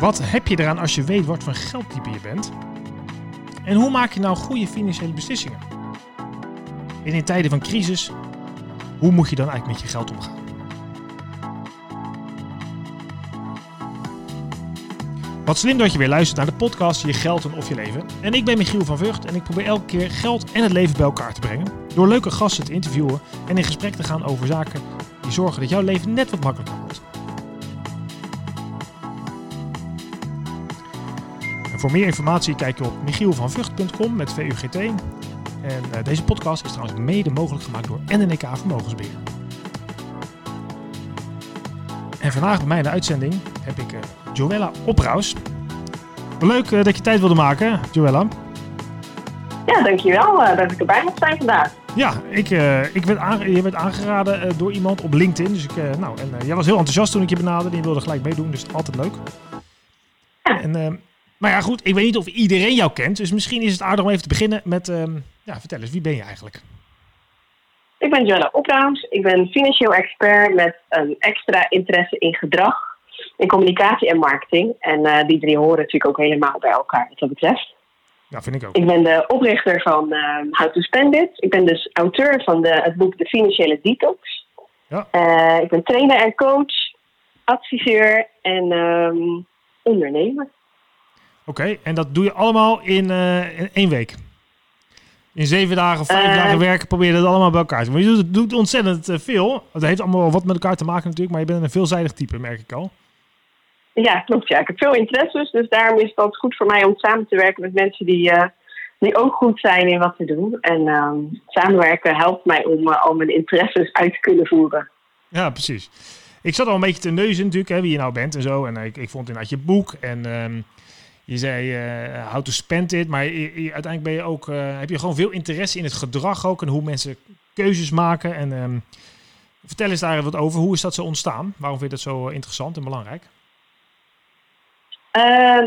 Wat heb je eraan als je weet wat voor geldtype je bent? En hoe maak je nou goede financiële beslissingen? En in tijden van crisis, hoe moet je dan eigenlijk met je geld omgaan? Wat slim dat je weer luistert naar de podcast Je Geld en Of Je Leven. En ik ben Michiel van Vught en ik probeer elke keer geld en het leven bij elkaar te brengen. Door leuke gasten te interviewen en in gesprek te gaan over zaken die zorgen dat jouw leven net wat makkelijker voor meer informatie kijk je op michielvanvugt.com met VUGT. En uh, deze podcast is trouwens mede mogelijk gemaakt door NNK Vermogensbeheer. En vandaag bij mij in de uitzending heb ik uh, Joella Opraus. Leuk uh, dat je tijd wilde maken, Joella. Ja, dankjewel uh, dat ik erbij mag zijn vandaag. Ja, ik, uh, ik werd je werd aangeraden door iemand op LinkedIn. Dus ik, nou, en jij was heel enthousiast toen ik je benaderde. Je wilde gelijk meedoen, dus altijd leuk. Ja. En, maar ja, goed, ik weet niet of iedereen jou kent. Dus misschien is het aardig om even te beginnen met... Ehm, ja, vertel eens, wie ben je eigenlijk? Ik ben Joella Opraus. Ik ben financieel expert met een extra interesse in gedrag, in communicatie en marketing. En uh, die drie horen natuurlijk ook helemaal bij elkaar wat dat betreft. Ja, vind ik ook. Ik ben de oprichter van uh, How to Spend It. Ik ben dus auteur van de, het boek De Financiële Detox. Ja. Uh, ik ben trainer en coach, adviseur en um, ondernemer. Oké, okay, en dat doe je allemaal in, in één week? In zeven dagen of vijf uh, dagen werken probeer je dat allemaal bij elkaar te doen. Je doet, doet ontzettend uh, veel. Het heeft allemaal wel wat met elkaar te maken natuurlijk, maar je bent een veelzijdig type, merk ik al. Ja, klopt. Ja. Ik heb veel interesses, dus daarom is het altijd goed voor mij om samen te werken met mensen die, uh, die ook goed zijn in wat ze doen. En ehm, samenwerken helpt mij om al mijn interesses uit te kunnen voeren. Ja, precies. Ik zat al een beetje te neuzen natuurlijk, hè, wie je nou bent en zo. En ik, ik vond inderdaad je boek en... Um, je zei uh, how to spend it, maar uiteindelijk ben je ook, uh, heb je gewoon veel interesse in het gedrag ook en hoe mensen keuzes maken. En um, vertel eens daar wat over. Hoe is dat zo ontstaan? Waarom vind je dat zo interessant en belangrijk?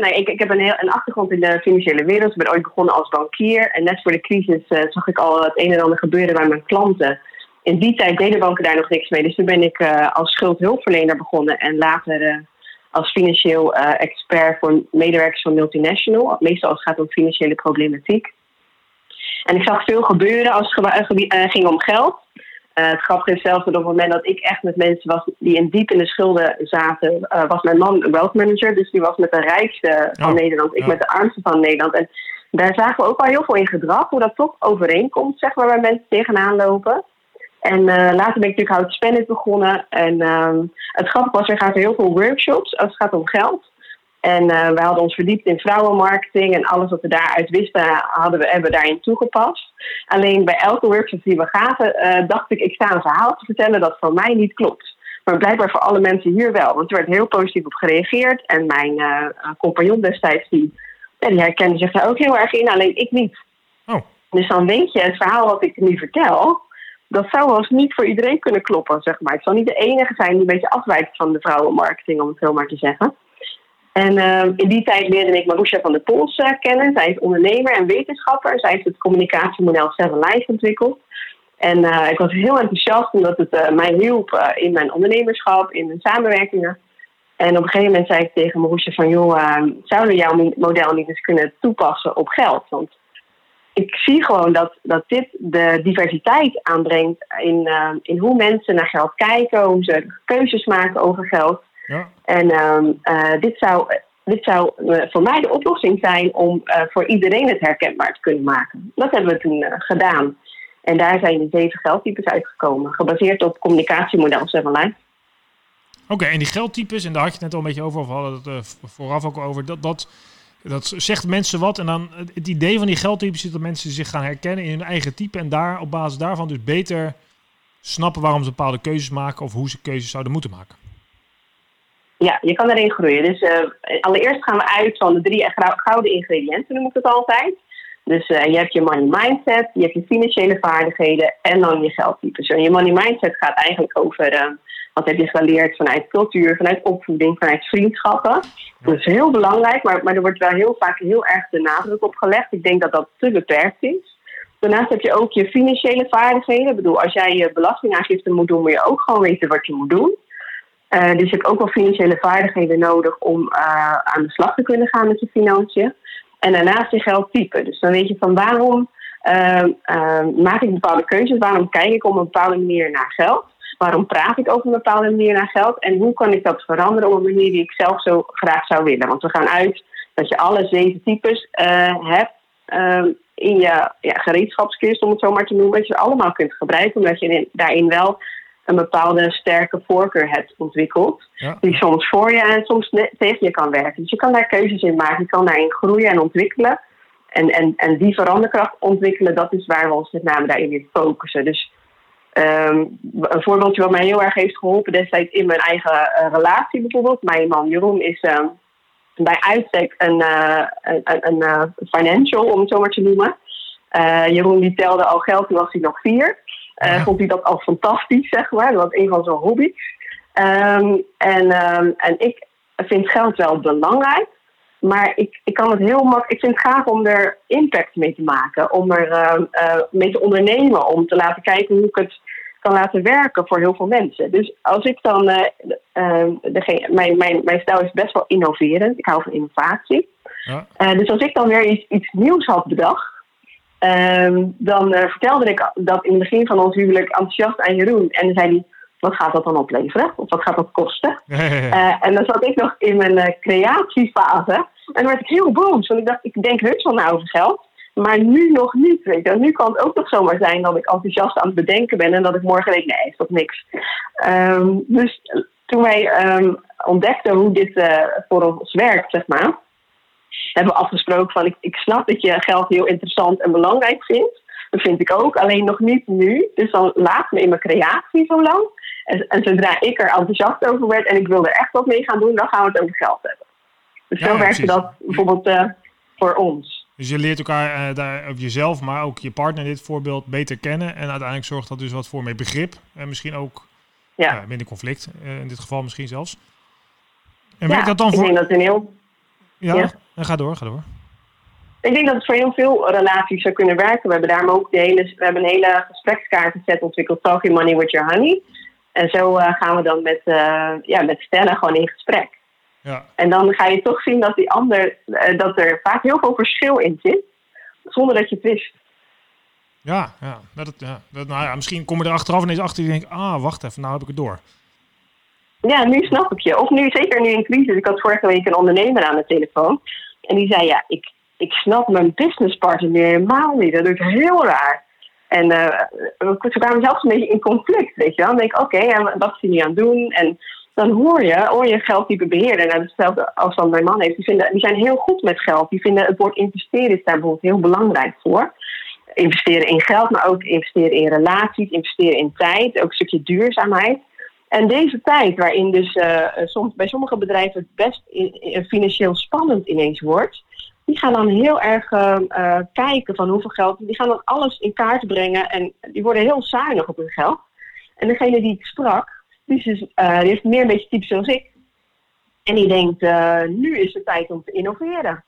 Nee, ik, ik heb een, heel, een achtergrond in de financiële wereld. Ik ben ooit begonnen als bankier. En net voor de crisis zag ik al het een en ander gebeuren bij mijn klanten. In die tijd deden banken daar nog niks mee. Dus toen ben ik als schuldhulpverlener begonnen. En later als financieel uh, expert voor medewerkers van multinational. Meestal als het gaat om financiële problematiek. En ik zag veel gebeuren als het uh, ging om geld. Uh, het grappige is zelfs dat op het moment dat ik echt met mensen was die in diep in de schulden zaten, was mijn man wealth manager. Dus die was met de rijkste van oh, Nederland, ik ja. met de armste van Nederland. En daar zagen we ook al heel veel in gedrag, hoe dat toch overeenkomt, zeg maar, waar mensen tegenaan lopen. En uh, later ben ik natuurlijk Hout Spannend begonnen. En uh, het grappige was, er gaan heel veel workshops als het gaat om geld. En uh, we hadden ons verdiept in vrouwenmarketing en alles wat we daaruit wisten, hadden we, hebben we daarin toegepast. Alleen bij elke workshop die we gaven, uh, dacht ik, ik sta een verhaal te vertellen dat voor mij niet klopt. Maar blijkbaar voor alle mensen hier wel, want er werd heel positief op gereageerd. En mijn uh, compagnon destijds, die, ja, die herkende zich daar ook heel erg in, alleen ik niet. Oh. Dus dan weet je, het verhaal wat ik nu vertel, dat zou wel eens niet voor iedereen kunnen kloppen, zeg maar. Ik zal niet de enige zijn die een beetje afwijkt van de vrouwenmarketing, om het zo maar te zeggen. En uh, in die tijd leerde ik Marusha van der Pols uh, kennen. Zij is ondernemer en wetenschapper. Zij heeft het communicatiemodel Seven Life ontwikkeld. En uh, ik was heel enthousiast omdat het mij hielp in mijn ondernemerschap, in mijn samenwerkingen. En op een gegeven moment zei ik tegen Marusha van... joh, zouden we jouw model niet eens kunnen toepassen op geld? Want ik zie gewoon dat, dat dit de diversiteit aanbrengt in, uh, in hoe mensen naar geld kijken, hoe ze keuzes maken over geld. Ja. En um, uh, dit zou, dit zou uh, voor mij de oplossing zijn om voor iedereen het herkenbaar te kunnen maken. Dat hebben we toen gedaan. En daar zijn de zeven geldtypes uitgekomen, gebaseerd op communicatiemodel Seven Life. Oké, en die geldtypes, en daar had je het net al een beetje over, of we hadden het vooraf ook over, dat, dat dat zegt mensen wat. En dan het idee van die geldtypes is dat mensen zich gaan herkennen in hun eigen type. En daar op basis daarvan dus beter snappen waarom ze bepaalde keuzes maken of hoe ze keuzes zouden moeten maken. Ja, je kan erin groeien. Dus uh, allereerst gaan we uit van de drie gouden ingrediënten, noem ik het altijd. Dus uh, je hebt je money mindset, je hebt je financiële vaardigheden en dan je geldtypes. En je money mindset gaat eigenlijk over uh, wat heb je geleerd vanuit cultuur, vanuit opvoeding, vanuit vriendschappen. Dat is heel belangrijk, maar, maar er wordt wel heel vaak heel erg de nadruk op gelegd. Ik denk dat dat te beperkt is. Daarnaast heb je ook je financiële vaardigheden. Ik bedoel, als jij je belastingaangifte moet doen, moet je ook gewoon weten wat je moet doen. Uh, dus je hebt ook wel financiële vaardigheden nodig om aan de slag te kunnen gaan met je financiën. En daarnaast je geldtype. Dus dan weet je van waarom uh, maak ik bepaalde keuzes, waarom kijk ik op een bepaalde manier naar geld. Waarom praat ik op een bepaalde manier naar geld? En hoe kan ik dat veranderen op een manier die ik zelf zo graag zou willen? Want we gaan uit dat je alle zeven types uh, hebt uh, in je ja, gereedschapskist, om het zo maar te noemen. Dat je ze allemaal kunt gebruiken, omdat je in, daarin wel een bepaalde sterke voorkeur hebt ontwikkeld. Die soms voor je en soms tegen je kan werken. Dus je kan daar keuzes in maken, je kan daarin groeien en ontwikkelen. En, en, en die veranderkracht ontwikkelen, dat is waar we ons met name daarin weer focussen. Dus Um, een voorbeeldje wat mij heel erg heeft geholpen destijds in mijn eigen uh, relatie bijvoorbeeld. Mijn man Jeroen is uh, bij uitstek een, uh, een, een uh, financial, om het zo maar te noemen. Jeroen die telde al geld, toen was hij nog vier. Ja. Vond hij dat al fantastisch, zeg maar. Dat was een van zijn hobby's. Um, en, um, en ik vind geld wel belangrijk. Maar ik, ik kan het heel makkelijk. Ik vind het gaaf om er impact mee te maken. Om er uh, mee te ondernemen. Om te laten kijken hoe ik het kan laten werken voor heel veel mensen. Dus als ik dan. Uh, uh, degene, mijn, mijn, mijn stijl is best wel innoverend. Ik hou van innovatie. Ja. dus als ik dan weer iets, iets nieuws had bedacht. Ehm, dan vertelde ik dat in het begin van ons huwelijk enthousiast aan Jeroen. En dan zei hij wat gaat dat dan opleveren? Of wat gaat dat kosten? En dan zat ik nog in mijn creatiefase. En dan werd ik heel boos. Want ik dacht, ik denk heus wel nou over geld. Maar nu nog niet. Weet je. Nu kan het ook nog zomaar zijn dat ik enthousiast aan het bedenken ben. En dat ik morgen denk, nee, is dat niks. Um, dus toen wij um, ontdekten hoe dit uh, voor ons werkt, zeg maar. Hebben we afgesproken van, ik, ik snap dat je geld heel interessant en belangrijk vindt. Dat vind ik ook, alleen nog niet nu. Dus dan laat me in mijn creatie zo lang. En, en, zodra ik er enthousiast over werd en ik wilde echt wat mee gaan doen, dan gaan we het over geld hebben. Dus ja, zo werkte dat bijvoorbeeld uh, voor ons. Dus je leert elkaar uh, daar, of jezelf, maar ook je partner in dit voorbeeld beter kennen. En uiteindelijk zorgt dat dus wat voor meer begrip. En misschien ook ja. Uh, minder conflict, in dit geval misschien zelfs. En werkt dat dan voor... ik denk dat een heel... Ja, ja. ga door, ga door. Ik denk dat het voor heel veel relaties zou kunnen werken. We hebben daarom ook de hele, we hebben een hele gesprekskaartenset ontwikkeld, Talking Money with Your Honey. En zo uh, gaan we dan met, ja, met stellen gewoon in gesprek. Ja. En dan ga je toch zien dat die ander, uh, dat er vaak heel veel verschil in zit, zonder dat je het wist. Ja, ja, dat, ja, dat, nou ja, misschien kom je er achteraf ineens achter en denk ah, wacht even, nou heb ik het door. Ja, nu snap ik je. Of nu, zeker nu in crisis. Ik had vorige week een ondernemer aan de telefoon. En die zei, ja, ik, ik snap mijn businesspartner helemaal niet. Dat ik heel raar. En uh, we kwamen zelfs een beetje in conflict, weet je wel. Dan denk ik, oké, okay, en wat is hij nu aan het doen? En dan hoor je, hoor je geldtype beheerder. Nou, hetzelfde als dan mijn man heeft. Die, vinden, die zijn heel goed met geld. Die vinden het woord investeren is daar bijvoorbeeld heel belangrijk voor. Investeren in geld, maar ook investeren in relaties, investeren in tijd. Ook een stukje duurzaamheid. En deze tijd, waarin dus uh, soms bij sommige bedrijven het best in, in, financieel spannend ineens wordt, die gaan dan heel erg uh, kijken van hoeveel geld. Die gaan dan alles in kaart brengen en die worden heel zuinig op hun geld. En degene die ik sprak, die, is, uh, die heeft meer een beetje type zoals ik. En die denkt, nu is het tijd om te innoveren.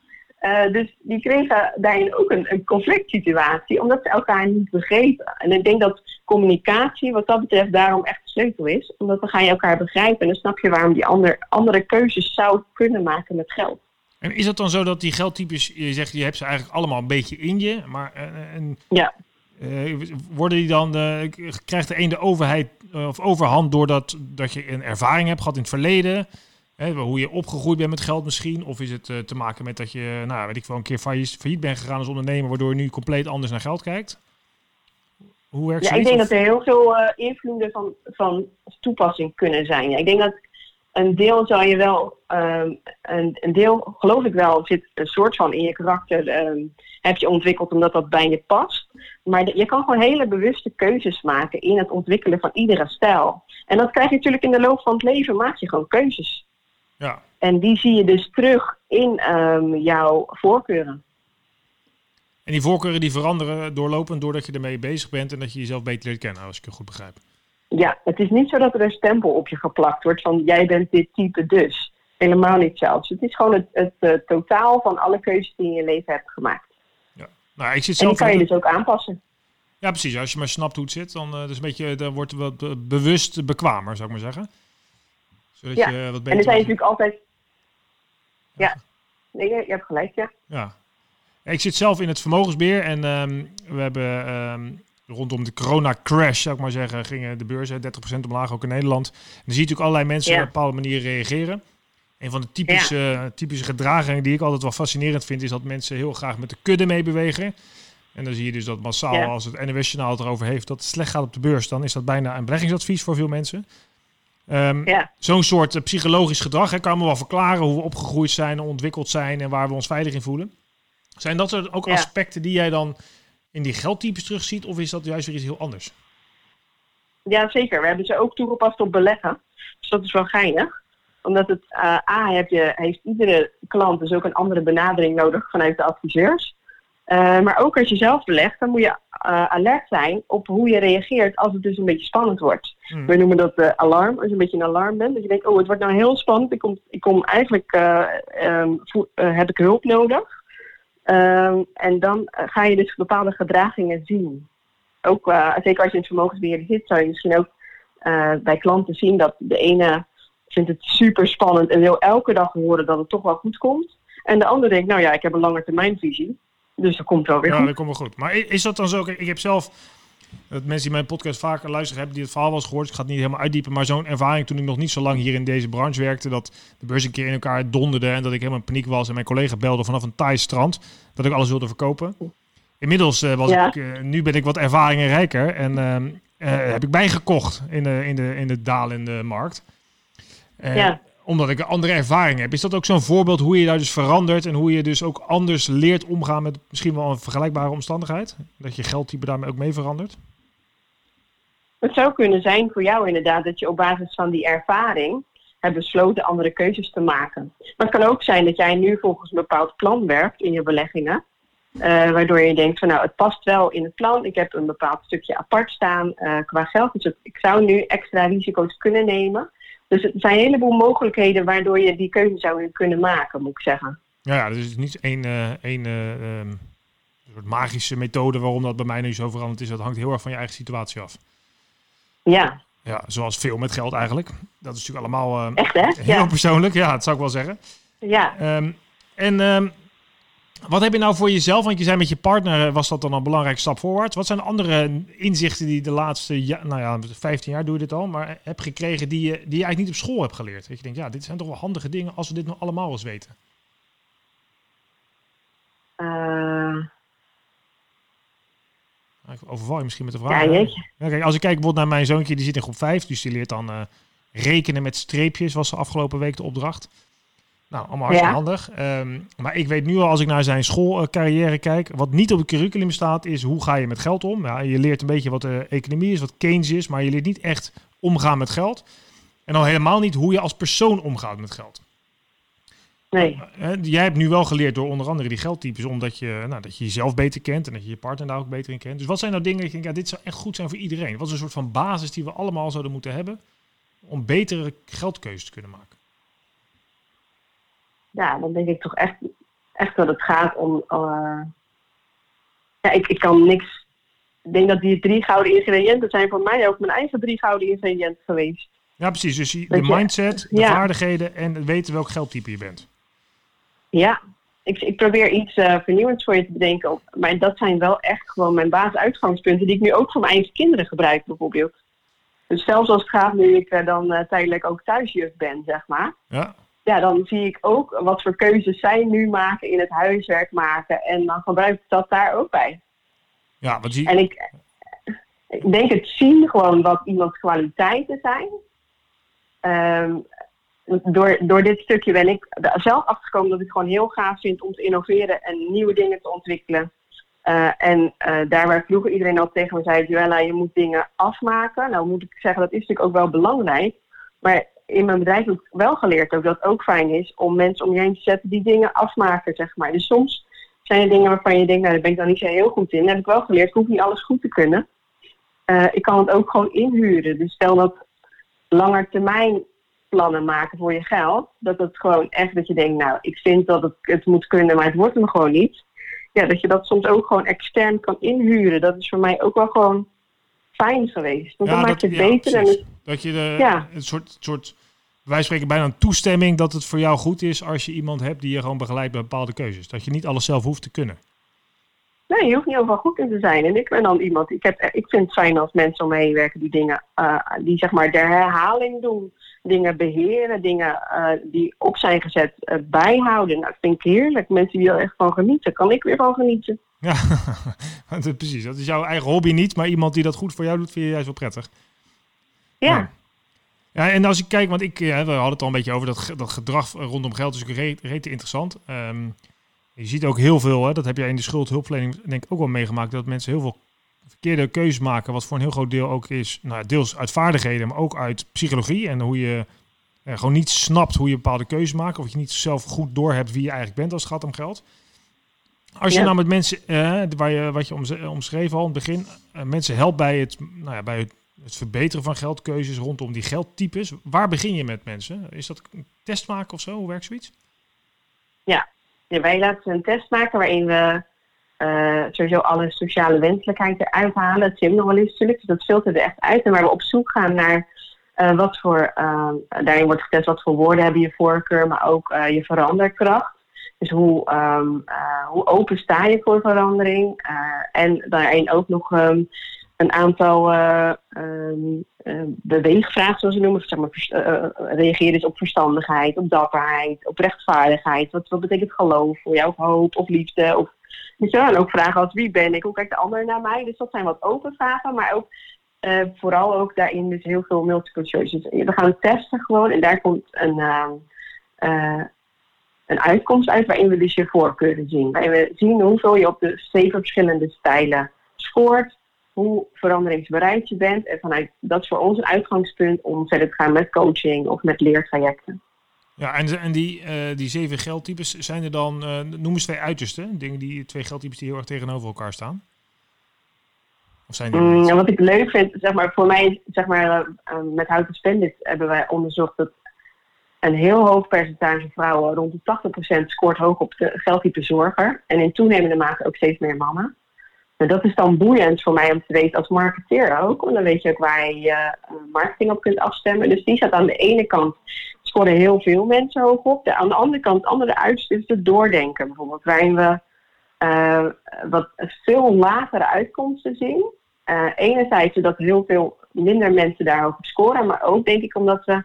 dus die kregen daarin ook een, een conflict situatie, omdat ze elkaar niet begrepen. En ik denk dat communicatie wat dat betreft daarom echt de sleutel is. Omdat dan ga je elkaar begrijpen en dan snap je waarom die ander andere keuzes zou kunnen maken met geld. En is het dan zo dat die geldtypes, je zegt, je hebt ze eigenlijk allemaal een beetje in je, maar en, ja. Uh, worden die dan, uh, krijgt de een de overheid of overhand doordat dat je een ervaring hebt gehad in het verleden, hè, hoe je opgegroeid bent met geld misschien, of is het te maken met dat je, nou weet ik wel, een keer failliet, failliet bent gegaan als ondernemer, waardoor je nu compleet anders naar geld kijkt? Hoe werkt ja, ik denk dat er heel veel invloeden van, van toepassing kunnen zijn. Ja, ik denk dat een deel zou je wel, um, een, een, deel geloof ik wel, zit een soort van in je karakter, um, heb je ontwikkeld omdat dat bij je past. Maar je kan gewoon hele bewuste keuzes maken in het ontwikkelen van iedere stijl. En dat krijg je natuurlijk in de loop van het leven, maak je gewoon keuzes. Ja. En die zie je dus terug in um, jouw voorkeuren. En die voorkeuren die veranderen doorlopend doordat je ermee bezig bent en dat je jezelf beter leert kennen, als ik je goed begrijp. Ja, het is niet zo dat er een stempel op je geplakt wordt van jij bent dit type dus. Helemaal niet zelfs. Het is gewoon het, het, uh, totaal van alle keuzes die je in je leven hebt gemaakt. Ja. Nou, ik zit zelf en die kan je dus ook aanpassen. Ja, precies. Als je maar snapt hoe het zit, dan, uh, dus een beetje, dan wordt het wat bewust bekwamer, zou ik maar zeggen. Zodat Ja. je wat beter... En er zijn natuurlijk altijd. Ja, nee, je je hebt gelijk, ja. Ja. Ik zit zelf in het vermogensbeheer en ehm, we hebben ehm, rondom de corona-crash, zou ik maar zeggen, gingen de beurzen 30% omlaag, ook in Nederland. En dan zie je natuurlijk allerlei mensen Ja. op een bepaalde manier reageren. Een van de typische, typische gedragingen die ik altijd wel fascinerend vind, is dat mensen heel graag met de kudde meebewegen. En dan zie je dus dat massaal, Ja. als het NOS-journaal het erover heeft, dat het slecht gaat op de beurs, dan is dat bijna een beleggingsadvies voor veel mensen. Ehm, Ja, Zo'n soort eh, psychologisch gedrag hè, kan me wel verklaren hoe we opgegroeid zijn, ontwikkeld zijn en waar we ons veilig in voelen. Zijn dat er ook aspecten die jij dan in die geldtypes terugziet, of is dat juist weer iets heel anders? ja, zeker. We hebben ze ook toegepast op beleggen. Dus dat is wel geinig. Omdat het, eh, A, heb je, heeft iedere klant dus ook een andere benadering nodig vanuit de adviseurs. Eh, maar ook als je zelf belegt, dan moet je eh, alert zijn op hoe je reageert als het dus een beetje spannend wordt. Hmm. We noemen dat eh, alarm, als je een beetje een alarm bent. Dat je denkt, oh, het wordt nou heel spannend. Ik kom, ik kom eigenlijk, eh, ehm, eh, heb ik hulp nodig. Ehm, en dan eh, ga je dus bepaalde gedragingen zien. Ook, eh, zeker als je in het vermogensbeheer zit, zou je misschien ook eh, bij klanten zien dat de ene vindt het super spannend en wil elke dag horen dat het toch wel goed komt. En de ander denkt, nou ja, ik heb een langetermijnvisie. Dus dat komt wel weer Ja, goed. dat komt wel goed. Maar is dat dan zo? Ik heb zelf, dat mensen die mijn podcast vaker luisteren hebben, die het verhaal wel eens gehoord. Ik ga het niet helemaal uitdiepen, maar zo'n ervaring toen ik nog niet zo lang hier in deze branche werkte, dat de beurs een keer in elkaar donderde en dat ik helemaal in paniek was en mijn collega belde vanaf een Thai strand dat ik alles wilde verkopen. Inmiddels eh, was Ja. ik, eh, nu ben ik wat ervaringen rijker en ehm, eh, heb ik bijgekocht in de, in de, in de dalende markt. Ja. Omdat ik een andere ervaring heb. Is dat ook zo'n voorbeeld hoe je daar dus verandert en hoe je dus ook anders leert omgaan met misschien wel een vergelijkbare omstandigheid? Dat je geldtype daarmee ook mee verandert? Het zou kunnen zijn voor jou inderdaad dat je op basis van die ervaring hebt besloten andere keuzes te maken. Maar het kan ook zijn dat jij nu volgens een bepaald plan werkt in je beleggingen. eh, waardoor je denkt van nou het past wel in het plan. Ik heb een bepaald stukje apart staan eh, qua geld. Dus ik zou nu extra risico's kunnen nemen. Dus het zijn een heleboel mogelijkheden waardoor je die keuze zou kunnen maken, moet ik zeggen. Ja, ja dus het is niet één, eh, één eh, ehm, soort magische methode waarom dat bij mij nu zo veranderd is. Dat hangt heel erg van je eigen situatie af. Ja, Ja, zoals veel met geld eigenlijk. Dat is natuurlijk allemaal eh, echt hè? heel Ja. persoonlijk. Ja, dat zou ik wel zeggen. ja. Ehm, en ehm, wat heb je nou voor jezelf? Want je zei met je partner eh, was dat dan een belangrijke stap voorwaarts. Wat zijn andere inzichten die de laatste, ja, nou ja, 15 jaar doe je dit al, maar heb gekregen die je, die je eigenlijk niet op school hebt geleerd? Dat je denkt, ja, dit zijn toch wel handige dingen als we dit nog allemaal eens weten. Eh, Ik overval je misschien met de ja, vraag. Ja, kijk, als ik kijk bijvoorbeeld naar mijn zoontje, die zit in groep 5, dus die leert dan eh, rekenen met streepjes, was de afgelopen week de opdracht. Nou, allemaal hartstikke Ja. handig. Ehm, maar ik weet nu al, als ik naar zijn schoolcarrière kijk, wat niet op het curriculum staat, is hoe ga je met geld om. Ja, je leert een beetje wat de economie is, wat Keynes is, maar je leert niet echt omgaan met geld. En al helemaal niet hoe je als persoon omgaat met geld. Nee. Jij hebt nu wel geleerd door onder andere die geldtypes, omdat je, nou, dat je jezelf beter kent en dat je je partner daar ook beter in kent. Dus wat zijn nou dingen dat je denkt, ja, dit zou echt goed zijn voor iedereen? Wat is een soort van basis die we allemaal zouden moeten hebben om betere geldkeuzes te kunnen maken? Ja, dan denk ik toch echt, echt dat het gaat om. eh, ja, ik, ik kan niks. Ik denk dat die drie gouden ingrediënten zijn voor mij ook mijn eigen drie gouden ingrediënten geweest. Ja, precies. Dus die- de je- mindset, de ja. vaardigheden en het weten welk geldtype je bent. Ja, ik, ik probeer iets eh, vernieuwends voor je te bedenken. Maar dat zijn wel echt gewoon mijn basisuitgangspunten, die ik nu ook voor mijn eigen kinderen gebruik, bijvoorbeeld. Dus zelfs als het gaat nu ik eh, dan tijdelijk ook thuisjuf ben, zeg maar. Ja, Ja, dan zie ik ook wat voor keuzes zij nu maken in het huiswerk maken. En dan gebruik ik dat daar ook bij. ja want zie, En ik, ik denk het zien gewoon wat iemands kwaliteiten zijn. Ehm, door, door dit stukje ben ik er zelf achtergekomen dat ik gewoon heel gaaf vind om te innoveren en nieuwe dingen te ontwikkelen. Eh, en eh, daar waar vroeger iedereen al tegen me zei, Joella, je moet dingen afmaken. Nou moet ik zeggen, dat is natuurlijk ook wel belangrijk. Maar in mijn bedrijf heb ik wel geleerd ook dat het ook fijn is om mensen om je heen te zetten die dingen afmaken, zeg maar. Dus soms zijn er dingen waarvan je denkt, nou daar ben ik dan niet zo heel goed in. Dan heb ik wel geleerd, ik hoef niet alles goed te kunnen. Eh, ik kan het ook gewoon inhuren. Dus stel dat langetermijn plannen maken voor je geld. Dat het gewoon echt dat je denkt, nou, ik vind dat het, het moet kunnen, maar het wordt hem gewoon niet. Ja, dat je dat soms ook gewoon extern kan inhuren. Dat is voor mij ook wel gewoon fijn geweest. Want dan maak je het ja, beter. En het- Dat je de, Ja. een soort, soort wij spreken bijna een toestemming dat het voor jou goed is als je iemand hebt die je gewoon begeleidt bij bepaalde keuzes. Dat je niet alles zelf hoeft te kunnen. Nee, je hoeft niet overal goed in te zijn. En ik ben dan iemand, ik, heb, ik vind het fijn als mensen om me heen werken die dingen, uh, die zeg maar de herhaling doen. Dingen beheren, dingen uh, die op zijn gezet uh, bijhouden. Nou, dat vind ik heerlijk. Mensen die er echt van genieten, kan ik weer van genieten. Ja, precies. Dat is jouw eigen hobby niet, maar iemand die dat goed voor jou doet, vind je juist wel prettig. Ja. ja. Ja, en als ik kijk, want ik, we hadden het al een beetje over dat, dat gedrag rondom geld, is dus reet, reet interessant. Um, je ziet ook heel veel, hè, dat heb jij in de schuldhulpverlening denk ik ook wel meegemaakt, dat mensen heel veel verkeerde keuzes maken, wat voor een heel groot deel ook is, nou, deels uit vaardigheden, maar ook uit psychologie en hoe je eh, gewoon niet snapt hoe je bepaalde keuzes maakt, of je niet zelf goed doorhebt wie je eigenlijk bent als het gaat om geld. Als je ja. nou met mensen, eh, waar je, wat je omschreven al in het begin, mensen helpt bij het, nou ja, bij het, het, verbeteren van geldkeuzes rondom die geldtypes, waar begin je met mensen? Is dat een test maken of zo? Hoe werkt zoiets? Ja, ja, wij laten een test maken waarin we uh, sowieso alle sociale wenselijkheid eruit halen. Nog wel eens natuurlijk, dus dat filteren er echt uit. En waar we op zoek gaan naar uh, wat voor, uh, daarin wordt getest wat voor woorden hebben je voorkeur, maar ook je veranderkracht. Dus hoe, um, hoe open sta je voor verandering? en daarin ook nog um, een aantal uh, beweegvragen, zoals we noemen. Zeg maar, uh, reageer dus op verstandigheid, op dapperheid, op rechtvaardigheid. Wat, wat betekent geloof voor jou, of hoop, of liefde? Of, wel? En ook vragen als wie ben ik, hoe kijkt de ander naar mij? Dus dat zijn wat open vragen, maar ook vooral ook daarin dus heel veel multiple choices. We gaan testen gewoon en daar komt een, een uitkomst uit waarin we dus je voorkeuren zien. Waarin we zien hoeveel je op de zeven verschillende stijlen scoort hoe veranderingsbereid je bent. En vanuit dat is voor ons een uitgangspunt om verder te gaan met coaching of met leertrajecten. Ja, en, en die, uh, die zeven geldtypes, zijn er dan, uh, noem eens twee uitersten, dingen die twee geldtypes die heel erg tegenover elkaar staan? Of zijn die mm, wat ik leuk vind, zeg maar, voor mij, zeg maar, uh, met Houten Spendit hebben wij onderzocht dat een heel hoog percentage vrouwen, rond de 80%, scoort hoog op de geldtype zorger. En in toenemende mate ook steeds meer mannen. Nou, dat is dan boeiend voor mij om te weten als marketeer ook. Want dan weet je ook waar je uh, marketing op kunt afstemmen. Dus die staat aan de ene kant, scoren heel veel mensen hoog op. De, aan de andere kant, andere het doordenken bijvoorbeeld. Waarin we uh, wat veel lagere uitkomsten zien. Uh, enerzijds dat heel veel minder mensen daar op scoren. Maar ook denk ik omdat we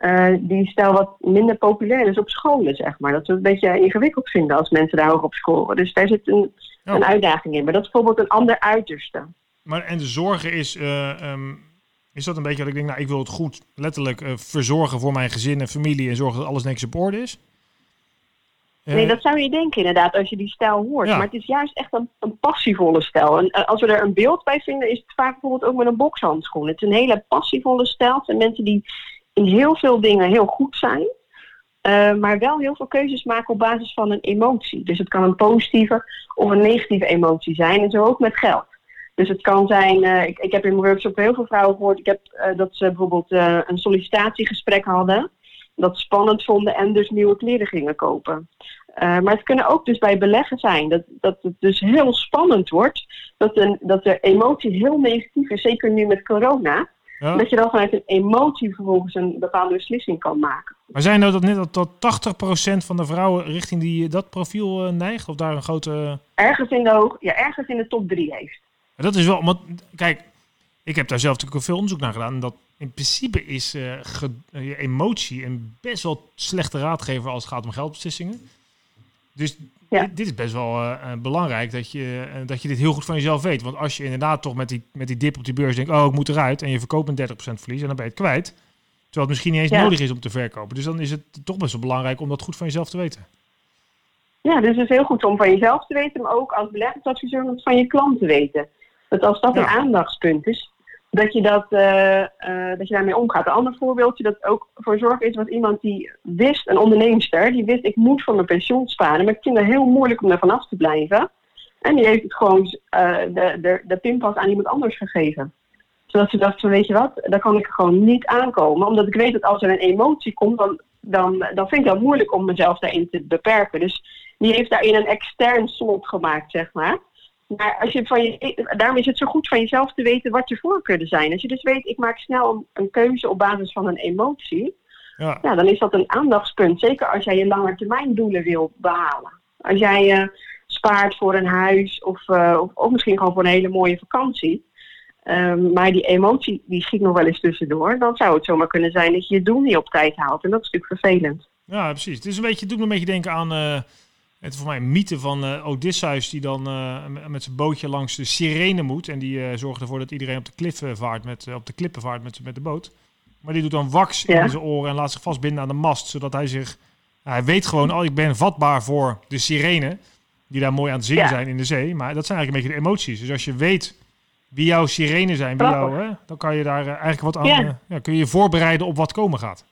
uh, die stijl wat minder populair is op scholen, zeg maar. Dat we het een beetje ingewikkeld vinden als mensen daar hoog op scoren. Dus daar zit een, oh. een uitdaging in. Maar dat is bijvoorbeeld een ander uiterste. Maar en de zorgen is, uh, um, is dat een beetje wat ik denk, nou, ik wil het goed letterlijk uh, verzorgen voor mijn gezin en familie en zorgen dat alles netjes op orde is? Nee, dat zou je denken inderdaad als je die stijl hoort. Ja. Maar het is juist echt een, een passievolle stijl. En als we er een beeld bij vinden, is het vaak bijvoorbeeld ook met een bokshandschoen. Het is een hele passievolle stijl. Het zijn mensen die heel veel dingen heel goed zijn. Uh, maar wel heel veel keuzes maken op basis van een emotie. Dus het kan een positieve of een negatieve emotie zijn. En zo ook met geld. Dus het kan zijn, uh, ik, ik heb in mijn workshop heel veel vrouwen gehoord. Ik heb uh, dat ze bijvoorbeeld een sollicitatiegesprek hadden. Dat spannend vonden en dus nieuwe kleren gingen kopen. maar het kunnen ook dus bij beleggen zijn. Dat, dat het dus heel spannend wordt. Dat, een, dat de emotie heel negatief is. Zeker nu met corona. Ja. Dat je dan vanuit een emotie vervolgens een bepaalde beslissing kan maken. Maar zijn nou dat net dat 80% van de vrouwen richting die, dat profiel uh, neigt? Of daar een grote... Ergens in de, hoog, ja, ergens in de top 3 heeft. dat is wel... Want, kijk, ik heb daar zelf natuurlijk veel onderzoek naar gedaan. En dat in principe is uh, ge, uh, emotie een best wel slechte raadgever als het gaat om geldbeslissingen. Dus ja. dit, dit, is best wel uh, belangrijk dat je, uh, dat je dit heel goed van jezelf weet. Want als je inderdaad toch met die, met die dip op die beurs denkt, oh ik moet eruit. En je verkoopt een 30% verlies en dan ben je het kwijt. Terwijl het misschien niet eens ja. nodig is om te verkopen. Dus dan is het toch best wel belangrijk om dat goed van jezelf te weten. Ja, dus het is heel goed om van jezelf te weten, maar ook als beleggingsadviseur om het van je klant te weten. Dat als dat een aandachtspunt is, dat je, dat, uh, uh, dat je daarmee omgaat. Een ander voorbeeldje dat ook voor zorg is, was iemand die wist, een onderneemster, die wist ik moet voor mijn pensioen sparen, maar ik vind het heel moeilijk om er vanaf te blijven. En die heeft het gewoon uh, de, de, de pinpas aan iemand anders gegeven. Zodat ze dacht van weet je wat, daar kan ik gewoon niet aankomen. Omdat ik weet dat als er een emotie komt, dan, dan, dan vind ik het moeilijk om mezelf daarin te beperken. Dus die heeft daarin een extern slot gemaakt, zeg maar. Maar als je van je, daarom is het zo goed van jezelf te weten wat je voorkeuren zijn. Als je dus weet, ik maak snel een, een, keuze op basis van een emotie. Ja. dan is dat een aandachtspunt. Zeker als jij je langetermijndoelen wil behalen. Als jij uh, spaart voor een huis of, uh, of, of, misschien gewoon voor een hele mooie vakantie. Um, maar die emotie die schiet nog wel eens tussendoor. Dan zou het zomaar kunnen zijn dat je je doel niet op tijd haalt. En dat is natuurlijk vervelend. Ja, precies. Het is een beetje, het doet me een beetje denken aan uh, het voor mij een mythe van uh, Odysseus die dan uh, met zijn bootje langs de sirene moet en die zorgt ervoor dat iedereen op de kliffen vaart met op de klippen vaart met, met de boot. Maar die doet dan wax in zijn oren en laat zich vastbinden aan de mast, zodat hij zich hij weet gewoon, oh, ik ben vatbaar voor de sirene die daar mooi aan het zingen zijn in de zee. Maar dat zijn eigenlijk een beetje de emoties. Dus als je weet wie jouw sirene zijn, jou, hè, dan kan je daar eigenlijk wat aan, ja. ja, kun je je voorbereiden op wat komen gaat.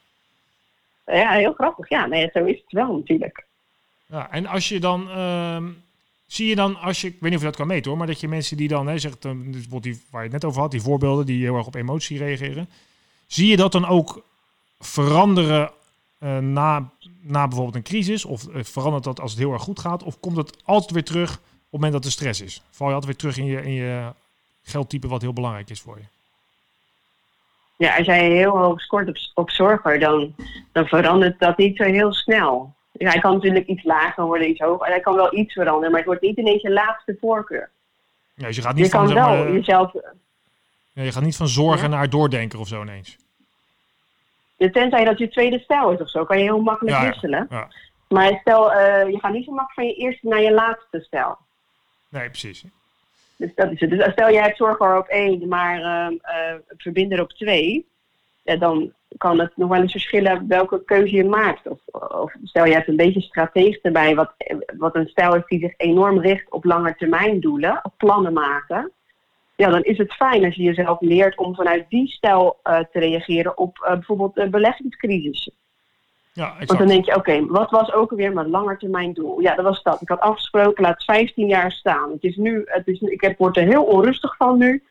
Ja, heel grappig. Ja, nee, zo is het wel natuurlijk. Ja, en als je dan, uh, zie je dan, als je, ik weet niet of je dat kan meten hoor, maar dat je mensen die dan, hè, zegt, dus die, waar je het net over had, die voorbeelden die heel erg op emotie reageren, zie je dat dan ook veranderen uh, na, na bijvoorbeeld een crisis? Of uh, verandert dat als het heel erg goed gaat? Of komt het altijd weer terug op het moment dat er stress is? Val je altijd weer terug in je, in je geldtype wat heel belangrijk is voor je? Ja, als jij heel hoog scoort op, op zorger, dan, dan verandert dat niet zo heel snel. Hij kan natuurlijk iets lager worden, iets hoger. Hij kan wel iets veranderen, maar het wordt niet ineens je laatste voorkeur. Ja, dus je gaat niet je van, kan wel maar, jezelf... Ja, je gaat niet van zorgen naar doordenken of zo ineens. Tenzij dat je tweede stijl is of zo, kan je heel makkelijk wisselen. Ja, Maar stel, uh, je gaat niet zo makkelijk van je eerste naar je laatste stijl. Nee, precies. Dus dat is het. Dus stel jij hebt zorger op één, maar uh, uh, verbinder op twee. Ja, dan kan het nog wel eens verschillen welke keuze je maakt. Of, of stel je hebt een beetje strategisch erbij, wat, wat een stijl is die zich enorm richt op lange termijn doelen, op plannen maken. Ja, dan is het fijn als je jezelf leert om vanuit die stijl uh, te reageren op uh, bijvoorbeeld uh, beleggingscrisissen. Ja, exact. Want dan denk je, oké, okay, wat was ook alweer mijn langetermijn doel? Ja, dat was dat. Ik had afgesproken, laat 15 jaar staan. Het is nu, het is, ik heb, word er heel onrustig van nu.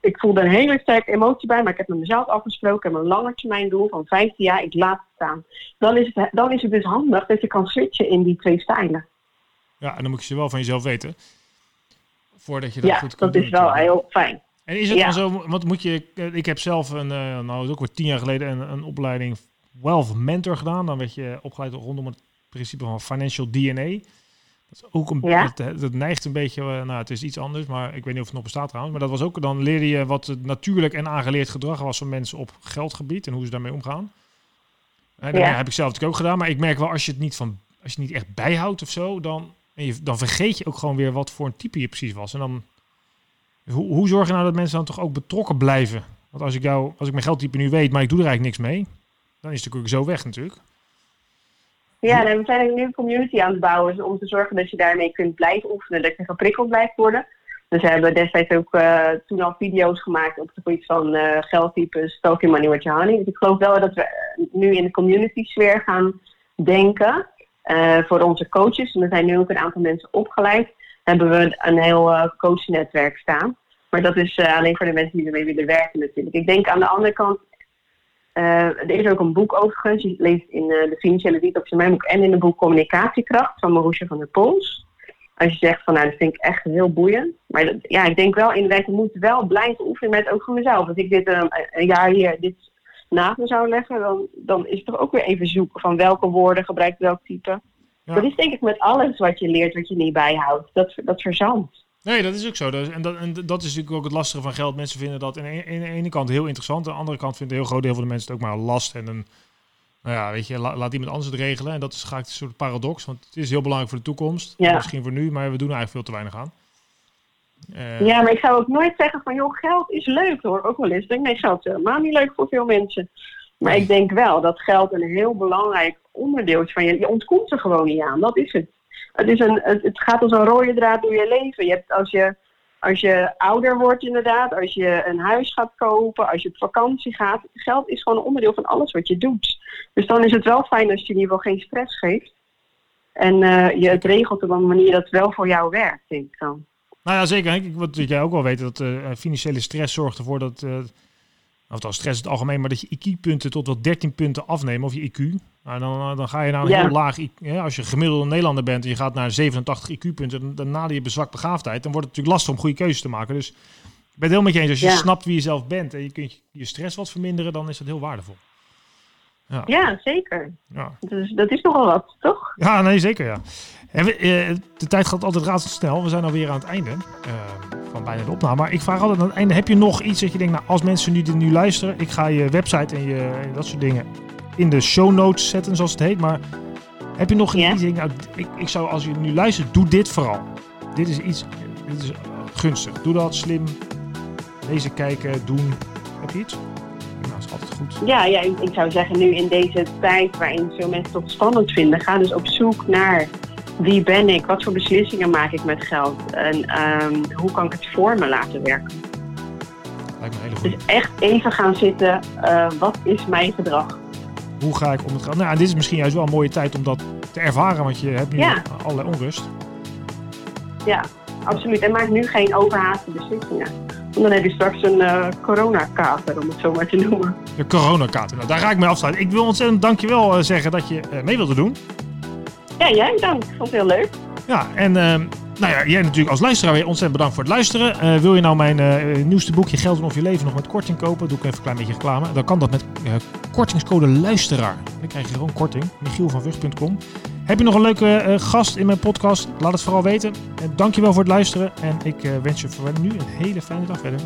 Ik voel een hele sterke emotie bij, maar ik heb met mezelf afgesproken. mijn langetermijn doel van 15 jaar, ik laat het staan. Dan is het, dan is het dus handig dat je kan switchen in die twee stijlen. Ja, en dan moet je ze wel van jezelf weten. Voordat je dat ja, goed kunt dat is wel heel fijn. En is het ja. dan zo, want moet je, ik heb zelf een, uh, nou ook weer tien jaar geleden een, een opleiding Wealth Mentor gedaan. Dan werd je opgeleid rondom het principe van financial DNA. Dat, ook een, ja? dat, dat, neigt een beetje, nou het is iets anders, maar ik weet niet of het nog bestaat trouwens. Maar dat was ook, dan leerde je wat het natuurlijk en aangeleerd gedrag was van mensen op geldgebied en hoe ze daarmee omgaan. En dat Ja. heb ik zelf natuurlijk ook gedaan, maar ik merk wel als je het niet, van, als je het niet echt bijhoudt of zo, dan, en je, dan vergeet je ook gewoon weer wat voor een type je precies was. En dan, hoe, hoe zorg je nou dat mensen dan toch ook betrokken blijven? Want als ik, jou, als ik mijn geldtype nu weet, maar ik doe er eigenlijk niks mee, dan is het natuurlijk zo weg natuurlijk. Ja, we zijn een community aan het bouwen om te zorgen dat je daarmee kunt blijven oefenen, dat je geprikkeld blijft worden. Dus we hebben destijds ook uh, toen al video's gemaakt op het gebied van uh, geldtypes, Talking Money What Your Honey. Dus ik geloof wel dat we nu in de community sfeer gaan denken voor onze coaches. En er zijn nu ook een aantal mensen opgeleid. Hebben we een heel coachnetwerk staan. Maar dat is alleen voor de mensen die ermee willen werken natuurlijk. Ik denk aan de andere kant, er is ook een boek overigens. Je leest in uh, de financiële detox in mijn boek en in het boek Communicatiekracht van Marusha van der Pols. Als je zegt van nou, dat vind ik echt heel boeiend. Maar dat, ja, ik denk wel inderdaad, je moet wel blijven oefenen met ook voor mezelf. Als ik dit uh, een jaar hier dit naast me zou leggen, dan, dan is het toch ook weer even zoeken van welke woorden gebruikt welk type. Ja. Dat is denk ik met alles wat je leert, wat je niet bijhoudt. Dat, dat verzandt. Nee, dat is ook zo. En dat, en dat is natuurlijk ook het lastige van geld. Mensen vinden dat aan de ene kant heel interessant. Aan de andere kant vindt een heel groot deel van de mensen het ook maar last. En een, nou ja, weet je, la, laat iemand anders het regelen. En dat is graag een soort paradox. Want het is heel belangrijk voor de toekomst. Ja. Misschien voor nu, maar we doen er eigenlijk veel te weinig aan. Uh, ja, maar ik zou ook nooit zeggen van, joh, geld is leuk hoor. Ook wel eens. Denk, nee, geld is helemaal niet leuk voor veel mensen. Maar ik denk wel dat geld een heel belangrijk onderdeel is van je. Je ontkomt er gewoon niet aan. Dat is het. Het, is een, het, gaat als een rode draad door je leven. Je hebt als je, als je ouder wordt inderdaad, als je een huis gaat kopen, als je op vakantie gaat. Geld is gewoon een onderdeel van alles wat je doet. Dus dan is het wel fijn als je in ieder geval geen stress geeft. En uh, je het regelt op een manier dat wel voor jou werkt, denk ik dan. Nou ja, zeker. Ik, wat jij ook wel weet, dat uh, financiële stress zorgt ervoor dat... Uh, of stress in het algemeen, maar dat je IQ-punten tot wel 13 punten afnemen, of je IQ. Nou, dan, dan ga je naar een Ja. heel laag IQ. Ja, als je gemiddelde Nederlander bent en je gaat naar 87 IQ-punten, dan, dan nader je bezwakt begaafdheid. Dan wordt het natuurlijk lastig om goede keuzes te maken. Dus ik ben het heel met je eens. Als je Ja. snapt wie je zelf bent en je kunt je stress wat verminderen, dan is dat heel waardevol. Ja, Ja, zeker. ja. Dus dat is nogal wat, toch? ja nee, zeker ja. En we, eh, de tijd gaat altijd razendsnel. We zijn alweer aan het einde eh, van bijna de opname. Maar ik vraag altijd aan het einde, heb je nog iets dat je denkt, nou, als mensen nu dit nu luisteren, ik ga je website en, je, en dat soort dingen in de show notes zetten, zoals het heet. Maar heb je nog iets, denk, nou, ik, ik zou, als je nu luistert, doe dit vooral. Dit is iets, dit is eh, gunstig. Doe dat slim. Lezen, kijken, doen. Heb je iets? Goed. Ja, ja ik, ik zou zeggen nu in deze tijd waarin veel mensen het spannend vinden, ga dus op zoek naar wie ben ik, wat voor beslissingen maak ik met geld en ehm, hoe kan ik het voor me laten werken. Lijkt me hele Dus goede. echt even gaan zitten, eh, wat is mijn gedrag? Hoe ga ik om het geld? Nou, en dit is misschien juist wel een mooie tijd om dat te ervaren, want je hebt nu Ja. allerlei onrust. Ja, absoluut. En maak nu geen overhaaste beslissingen. Dan heb je straks een eh coronakater, om het zo maar te noemen. De coronakaart. Nou, daar ga ik mee afsluiten. Ik wil ontzettend dankjewel eh, zeggen dat je eh, mee wilde doen. Ja, jij dank. Ik vond het heel leuk. Ja, en nou ja, jij natuurlijk als luisteraar weer ontzettend bedankt voor het luisteren. Wil je nou mijn nieuwste boekje Geld en of je leven nog met korting kopen? Doe ik even een klein beetje reclame. Dan kan dat met eh, kortingscode luisteraar. Dan krijg je gewoon korting. michielvanvucht.com Heb je nog een leuke eh, gast in mijn podcast? Laat het vooral weten. En dankjewel voor het luisteren. En ik eh, wens je voor nu een hele fijne dag verder.